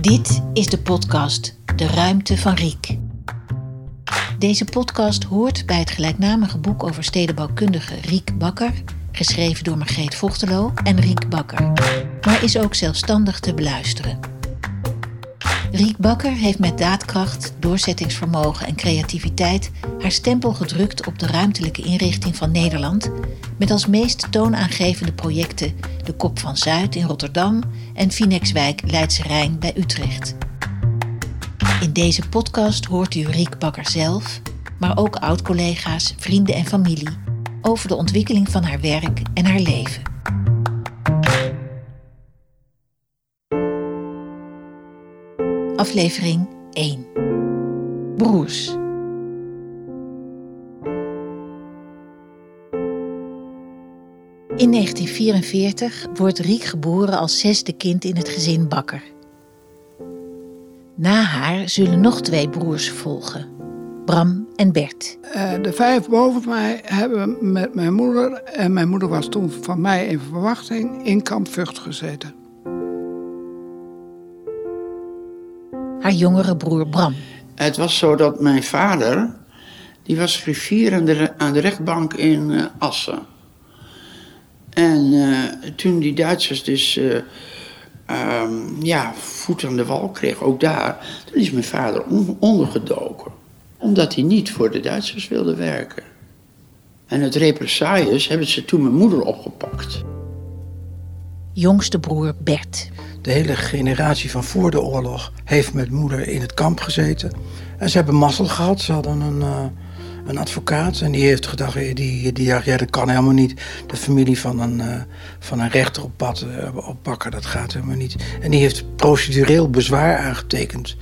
Dit is de podcast De Ruimte van Riek. Deze podcast hoort bij het gelijknamige boek over stedenbouwkundige Riek Bakker, geschreven door Margreet Vochtelo en Riek Bakker, maar is ook zelfstandig te beluisteren. Riek Bakker heeft met daadkracht, doorzettingsvermogen en creativiteit haar stempel gedrukt op de ruimtelijke inrichting van Nederland, met als meest toonaangevende projecten de Kop van Zuid in Rotterdam en Finexwijk Leidse Rijn bij Utrecht. In deze podcast hoort u Riek Bakker zelf, maar ook oud-collega's, vrienden en familie over de ontwikkeling van haar werk en haar leven. Aflevering 1 Broers. In 1944 wordt Riek geboren als zesde kind in het gezin Bakker. Na haar zullen nog twee broers volgen, Bram en Bert. Uh, de vijf boven mij hebben met mijn moeder, en mijn moeder was toen van mij in verwachting, in kamp Vught gezeten. Haar jongere broer Bram. Het was zo dat mijn vader, die was griffier aan de, aan de rechtbank in uh, Assen. En uh, toen die Duitsers dus uh, um, ja, voet aan de wal kregen, ook daar, toen is mijn vader on ondergedoken. Omdat hij niet voor de Duitsers wilde werken. En het represailles hebben ze toen mijn moeder opgepakt. Jongste broer Bert. De hele generatie van voor de oorlog heeft met moeder in het kamp gezeten. En ze hebben mazzel gehad. Ze hadden een, uh, een advocaat en die heeft gedacht, die, die dacht, ja dat kan helemaal niet. De familie van een, uh, van een rechter op pad oppakken, dat gaat helemaal niet. En die heeft procedureel bezwaar aangetekend.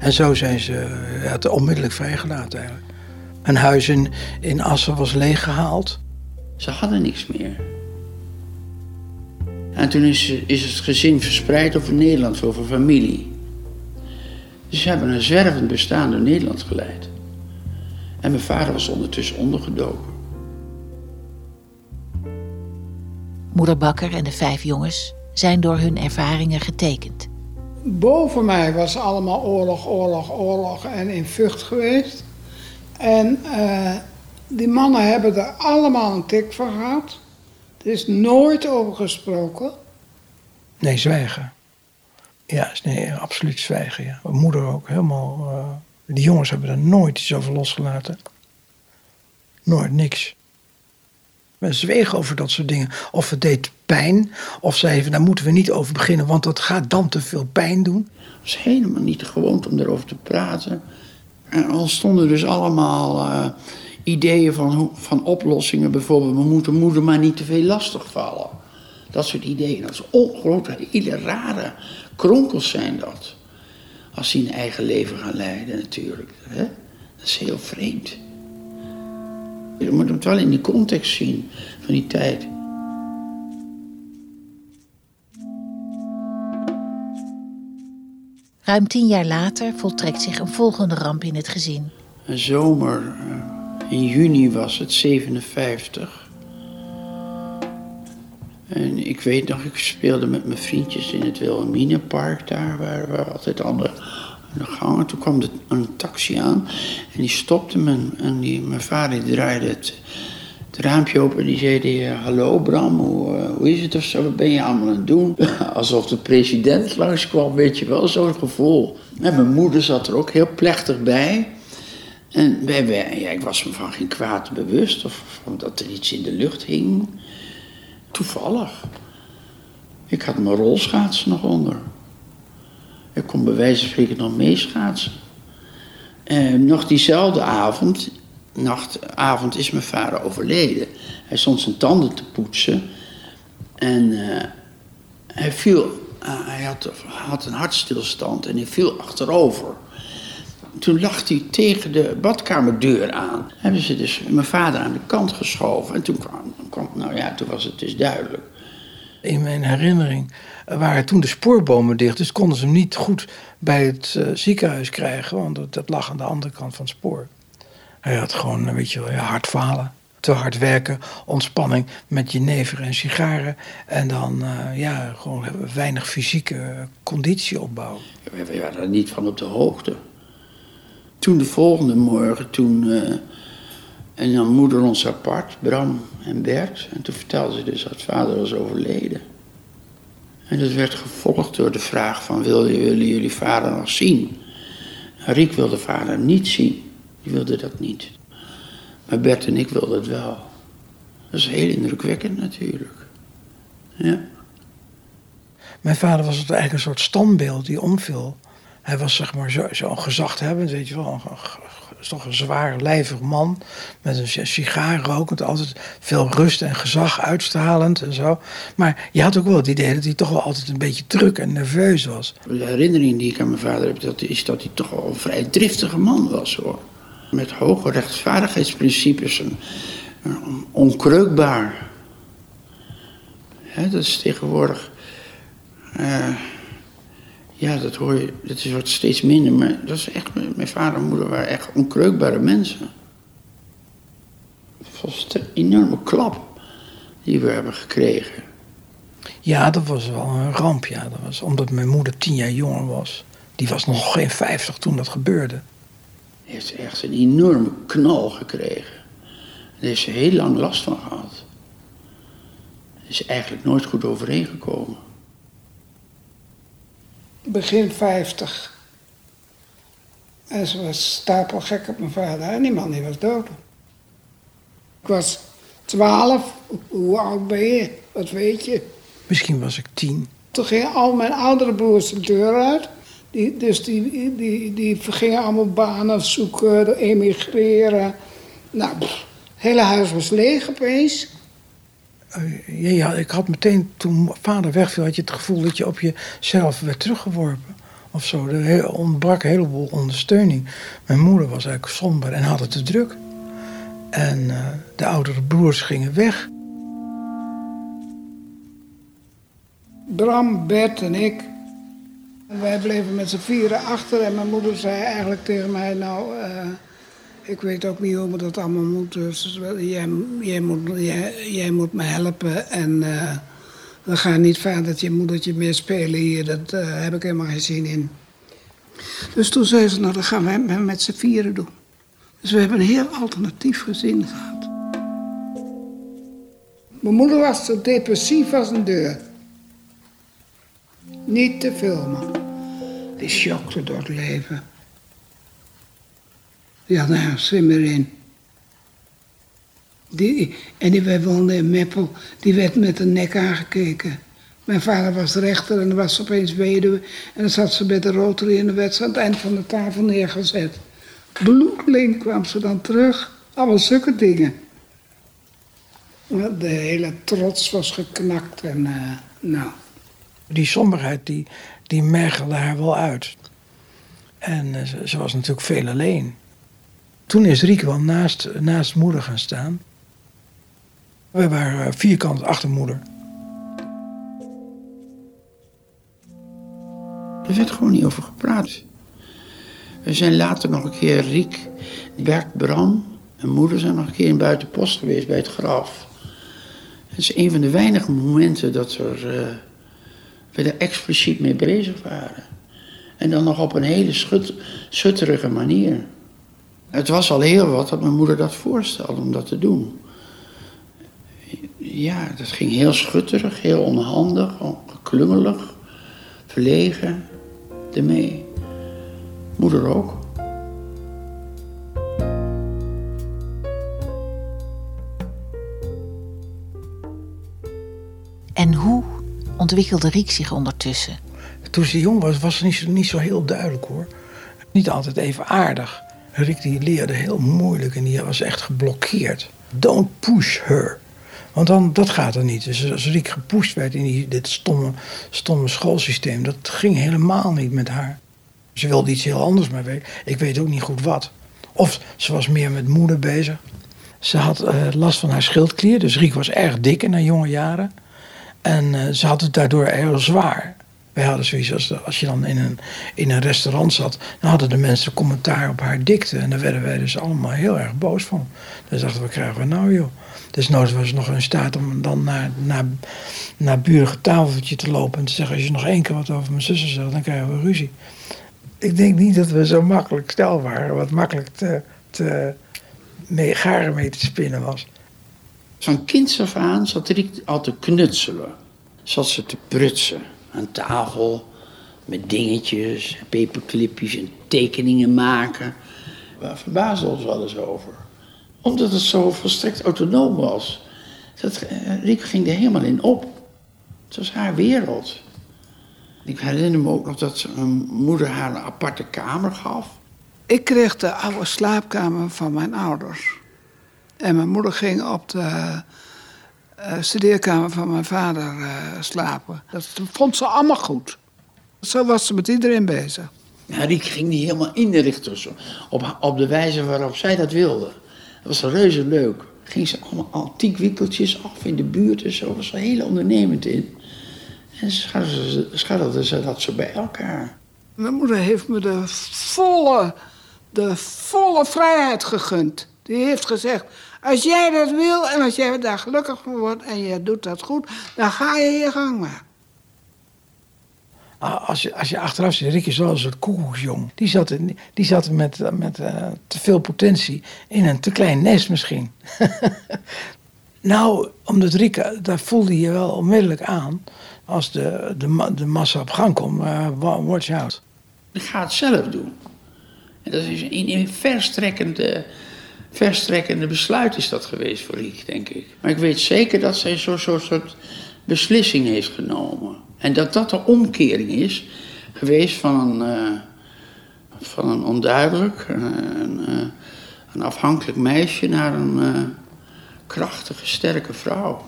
En zo zijn ze het onmiddellijk vrijgelaten eigenlijk. Een huis in, in Assen was leeggehaald. Ze hadden niks meer. En toen is, is het gezin verspreid over Nederland, over familie. Dus ze hebben een zwervend bestaan door Nederland geleid. En mijn vader was ondertussen ondergedoken. Moeder Bakker en de vijf jongens zijn door hun ervaringen getekend. Boven mij was allemaal oorlog, oorlog, oorlog en in Vught geweest. En uh, die mannen hebben er allemaal een tik van gehad. Er is nooit over gesproken. Nee, zwijgen. Ja, nee, absoluut zwijgen. Ja. Mijn moeder ook helemaal. Uh, die jongens hebben er nooit iets over losgelaten. Nooit niks. We zwegen over dat soort dingen. Of het deed pijn, of zeiden daar moeten we niet over beginnen, want dat gaat dan te veel pijn doen. Het was helemaal niet de gewoonte om erover te praten. En al stonden dus allemaal. Uh, ideeën van, van oplossingen. Bijvoorbeeld, we moeten moeder maar niet te veel lastig vallen. Dat soort ideeën. Dat is ongelooflijk. Hele rare kronkels zijn dat. Als ze een eigen leven gaan leiden natuurlijk. Hè? Dat is heel vreemd. Je moet het wel in die context zien van die tijd. Ruim tien jaar later voltrekt zich een volgende ramp in het gezin. Een zomer in juni was het 57. En ik weet nog, ik speelde met mijn vriendjes in het Wilhelminapark daar, waar we altijd andere de gangen. Toen kwam de, een taxi aan en die stopte me. En die, mijn vader die draaide het, het raampje open en die zei: Hallo Bram, hoe, uh, hoe is het of zo? Wat ben je allemaal aan het doen? Alsof de president langskwam, weet je wel, zo'n gevoel. En mijn moeder zat er ook heel plechtig bij. En wij, ja, ik was me van geen kwaad bewust of dat er iets in de lucht hing. Toevallig. Ik had mijn rolschaatsen nog onder. Ik kon bij wijze van spreken nog meeschaatsen. En nog diezelfde avond, nachtavond, is mijn vader overleden. Hij stond zijn tanden te poetsen. En uh, hij viel, uh, hij had een hartstilstand en hij viel achterover toen lag hij tegen de badkamerdeur aan. Hebben ze dus mijn vader aan de kant geschoven. En toen kwam, kwam nou ja, toen was het dus duidelijk. In mijn herinnering waren toen de spoorbomen dicht. Dus konden ze hem niet goed bij het uh, ziekenhuis krijgen. Want dat, dat, lag aan de andere kant van het spoor. Hij had gewoon, weet je wel, ja, hartfalen. te hard werken, ontspanning met jenever en sigaren. En dan uh, ja, gewoon weinig fysieke conditie opbouwen. We waren er niet van op de hoogte. Toen de volgende morgen, toen. Uh, en dan moeder ons apart, Bram en Bert. En toen vertelde ze dus dat vader was overleden. En dat werd gevolgd door de vraag van, willen jullie vader nog zien? Riek wilde vader niet zien. Die wilde dat niet. Maar Bert en ik wilden het wel. Dat is heel indrukwekkend natuurlijk. Ja. Mijn vader was eigenlijk een soort standbeeld die omviel. Hij was zeg maar zo'n zo gezachthebbend, weet je wel. Toch een zwaar lijvig man met een sigaar rokend, altijd veel rust en gezag uitstralend en zo. Maar je had ook wel het idee dat hij toch wel altijd een beetje druk en nerveus was. De herinnering die ik aan mijn vader heb, dat is dat hij toch wel een vrij driftige man was hoor. Met hoge rechtvaardigheidsprincipes en, onkreukbaar. dat is tegenwoordig. Uh, ja, dat hoor je, dat is wat steeds minder. Maar dat is echt, mijn vader en moeder waren echt onkreukbare mensen. Het was een enorme klap die we hebben gekregen. Ja, dat was wel een ramp, ja. Dat was omdat mijn moeder tien jaar jonger was. Die was nog geen vijftig toen dat gebeurde. Heeft echt een enorme knal gekregen. Daar heeft ze heel lang last van gehad. is eigenlijk nooit goed overeengekomen begin 50. En ze was stapelgek op mijn vader. En die man die was dood. Ik was 12. Hoe oud ben je? Wat weet je? Misschien was ik tien. Toen gingen al mijn oudere broers de deur uit. Die, dus die, die, die, gingen allemaal banen zoeken, emigreren. Nou, het hele huis was leeg opeens. Eh, ja, ik had meteen, toen vader wegviel, had je het gevoel dat je op jezelf werd teruggeworpen. Of zo. Er ontbrak een heleboel ondersteuning. Mijn moeder was eigenlijk somber en had het te druk. En uh, de oudere broers gingen weg. Bram, Bert en ik. En wij bleven met z'n vieren achter. En mijn moeder zei eigenlijk tegen mij: Nou, uh, ik weet ook niet hoe me dat allemaal moet. Dus jij, moet, jij, moet me helpen. En uh, we gaan niet vadertje en moedertje meer spelen hier. Dat uh, heb ik helemaal geen zin in. Dus toen zei ze, nou dat gaan wij met z'n vieren doen. Dus we hebben een heel alternatief gezin gehad. Mijn moeder was zo depressief als een deur. Niet te filmen. Die schokte door het leven. Ja, nou, zwem erin. Die, en die, wij woonden in Meppel, die werd met de nek aangekeken. Mijn vader was rechter en was opeens weduwe. En dan zat ze met de rotary en dan werd ze aan het eind van de tafel neergezet. Bloedling kwam ze dan terug. Allemaal zulke dingen. De hele trots was geknakt en uh, nou. Die somberheid die, die mergelde haar wel uit. En ze, ze was natuurlijk veel alleen. Toen is Riek wel naast, naast moeder gaan staan. We waren vierkant achter moeder. Er werd gewoon niet over gepraat. We zijn later nog een keer, Riek, Bert, Bram en moeder zijn nog een keer in buitenpost geweest bij het graf. Het is een van de weinige momenten dat er, uh, we er expliciet mee bezig waren. En dan nog op een hele schut, schutterige manier. Het was al heel wat dat mijn moeder dat voorstelde om dat te doen. Ja, dat ging heel schutterig, heel onhandig, klungelig, verlegen ermee. Moeder ook. En hoe ontwikkelde Riek zich ondertussen? Toen ze jong was, was ze niet, niet zo heel duidelijk hoor. Niet altijd even aardig. Rick die leerde heel moeilijk en die was echt geblokkeerd. Don't push her. Want dan, dat gaat er niet. Dus als Rick gepusht werd in die, dit stomme, stomme schoolsysteem, dat ging helemaal niet met haar. Ze wilde iets heel anders, maar ik weet ook niet goed wat. Of ze was meer met moeder bezig. Ze had uh, last van haar schildklier, dus Riek was erg dik in haar jonge jaren. En uh, ze had het daardoor heel zwaar. Wij hadden zoiets als, je dan in een, in een restaurant zat, dan hadden de mensen commentaar op haar dikte. En daar werden wij dus allemaal heel erg boos van. Dan dachten we, krijgen we nou joh? Dus nooit was nog in staat om dan naar, naar, naar tafeltje te lopen en te zeggen: Als je nog één keer wat over mijn zussen zegt, dan krijgen we ruzie. Ik denk niet dat we zo makkelijk stel waren, wat makkelijk te, te mee, garen mee te spinnen was. Van kinds af aan zat Riek al te knutselen. Zat ze te prutsen aan tafel met dingetjes, paperclipjes en tekeningen maken. Waar verbaasden ons wel eens over. Omdat het zo volstrekt autonoom was. Dat, eh, Riek ging er helemaal in op. Het was haar wereld. Ik herinner me ook nog dat een moeder haar een aparte kamer gaf. Ik kreeg de oude slaapkamer van mijn ouders. En mijn moeder ging op de studeerkamer van mijn vader uh, slapen. Dat vond ze allemaal goed. Zo was ze met iedereen bezig. Ja, Riek ging die helemaal inrichten zo, op, op de wijze waarop zij dat wilde. Dat was reuze leuk. Ging ze allemaal antiek winkeltjes af in de buurt en zo. was er heel ondernemend in. En scharrelde ze dat zo bij elkaar. Mijn moeder heeft me de volle, de volle vrijheid gegund. Die heeft gezegd, als jij dat wil en als jij daar gelukkig van wordt en je doet dat goed, dan ga je je gang maar. Als je, als je achteraf ziet, Rick is wel een soort koekoeksjong. Die zat, die zat met, met uh, te veel potentie in een te klein nest misschien. nou, omdat Rieke, daar voelde je wel onmiddellijk aan... als de, de, de massa op gang komt, uh, watch out. Ik ga het zelf doen. En dat is in, in verstrekkende verstrekkende besluit is dat geweest voor Riek, denk ik. Maar ik weet zeker dat zij zo'n zo soort beslissing heeft genomen. En dat dat de omkering is geweest van een, uh, van een onduidelijk, uh, een, uh, een, afhankelijk meisje naar een krachtige, sterke vrouw.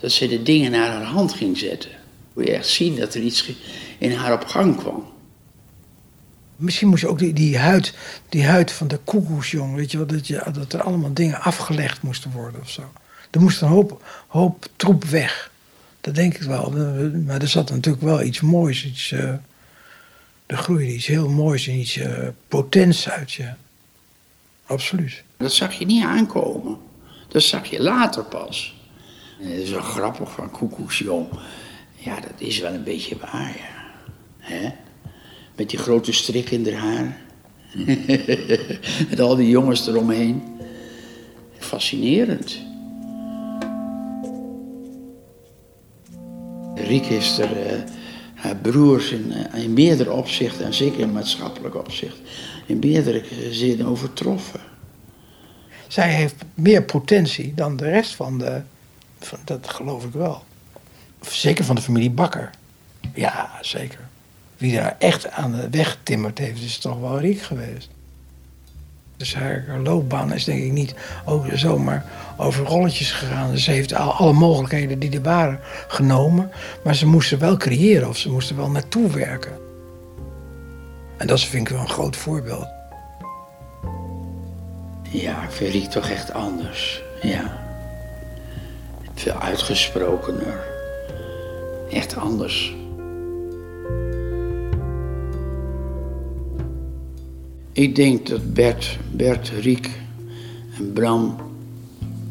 Dat ze de dingen naar haar hand ging zetten. Hoe je echt zien dat er iets in haar op gang kwam. Misschien moest je ook die, die, huid, die huid van de koekoesjong, weet je wel, dat, je, dat er allemaal dingen afgelegd moesten worden of zo. Er moest een hoop, hoop troep weg. Dat denk ik wel. Maar er zat natuurlijk wel iets moois, iets, uh, er groeide iets heel moois en iets uh, potents uit je. Absoluut. Dat zag je niet aankomen. Dat zag je later pas. Dat is wel grappig van koekoesjong. Ja, dat is wel een beetje waar, ja. Hè? Met die grote strik in haar. Met al die jongens eromheen. Fascinerend. Riek heeft er uh, haar broers in, uh, in meerdere opzichten, en zeker in maatschappelijk opzicht, in meerdere zinnen overtroffen. Zij heeft meer potentie dan de rest van de. Van, dat geloof ik wel. Zeker van de familie Bakker. Ja, zeker wie daar echt aan de weg timmerd heeft, is toch wel Riek geweest. Dus haar loopbaan is denk ik niet ook zomaar over rolletjes gegaan. Dus ze heeft alle mogelijkheden die er waren genomen. Maar ze moesten wel creëren of ze moesten wel naartoe werken. En dat vind ik wel een groot voorbeeld. Ja, ik vind Riek toch echt anders. Ja. Veel uitgesprokener. Echt anders. Ik denk dat Bert, Bert, Riek en Bram,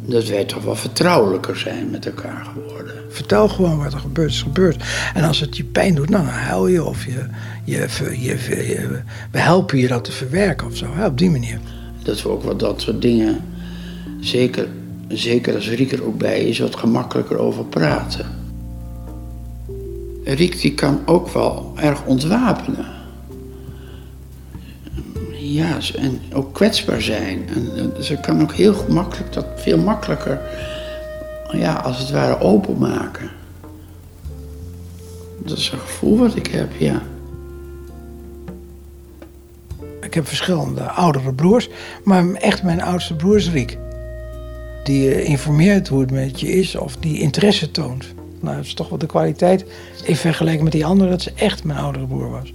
dat wij toch wel vertrouwelijker zijn met elkaar geworden. Vertel gewoon wat er gebeurt, is gebeurd. En als het je pijn doet, nou, dan huil je of je, je, je, we helpen je dat te verwerken of zo, hè, op die manier. Dat we ook wat dat soort dingen, zeker, zeker als Riek er ook bij is, wat gemakkelijker over praten. Riek die kan ook wel erg ontwapenen ja, en ook kwetsbaar zijn. En, ze kan ook heel gemakkelijk dat veel makkelijker, ja, als het ware openmaken. Dat is een gevoel wat ik heb, ja. Ik heb verschillende oudere broers, maar echt mijn oudste broer is Riek. Die eh, informeert hoe het met je is of die interesse toont. Nou, dat is toch wel de kwaliteit in vergelijking met die andere, dat ze echt mijn oudere broer was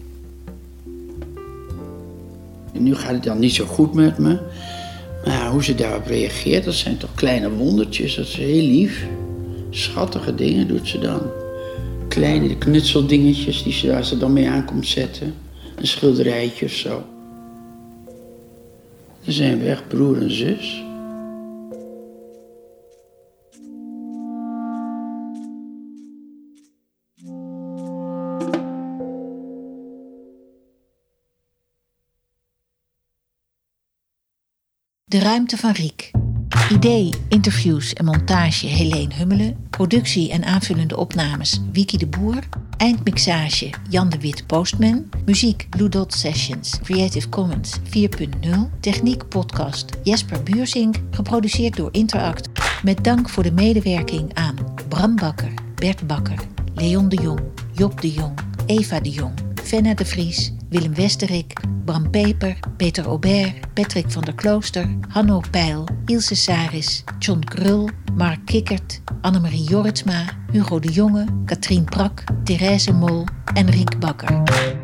nu gaat het dan niet zo goed met me. Maar hoe ze daarop reageert, dat zijn toch kleine wondertjes. Dat is heel lief. Schattige dingen doet ze dan. kleine knutseldingetjes die ze, ze dan mee aankomt zetten. Een schilderijtje of zo. Dan zijn we echt broer en zus. De ruimte van Riek. Idee, interviews en montage Helene Hummelen. Productie en aanvullende opnames Wiki de Boer. Eindmixage Jan de Wit Postman. Muziek Blue Dot Sessions. Creative Commons 4.0. Techniek podcast Jesper Buursink. Geproduceerd door Interact. Met dank voor de medewerking aan Bram Bakker, Bert Bakker, Leon de Jong, Job de Jong, Eva de Jong, Fenna de Vries, Willem Westerik, Bram Peper, Peter Aubert, Patrick van der Klooster, Hanno Peil, Ilse Saris, John Krul, Mark Kikkert, Annemarie Jorritsma, Hugo de Jonge, Katrien Prak, Therese Mol en Riek Bakker.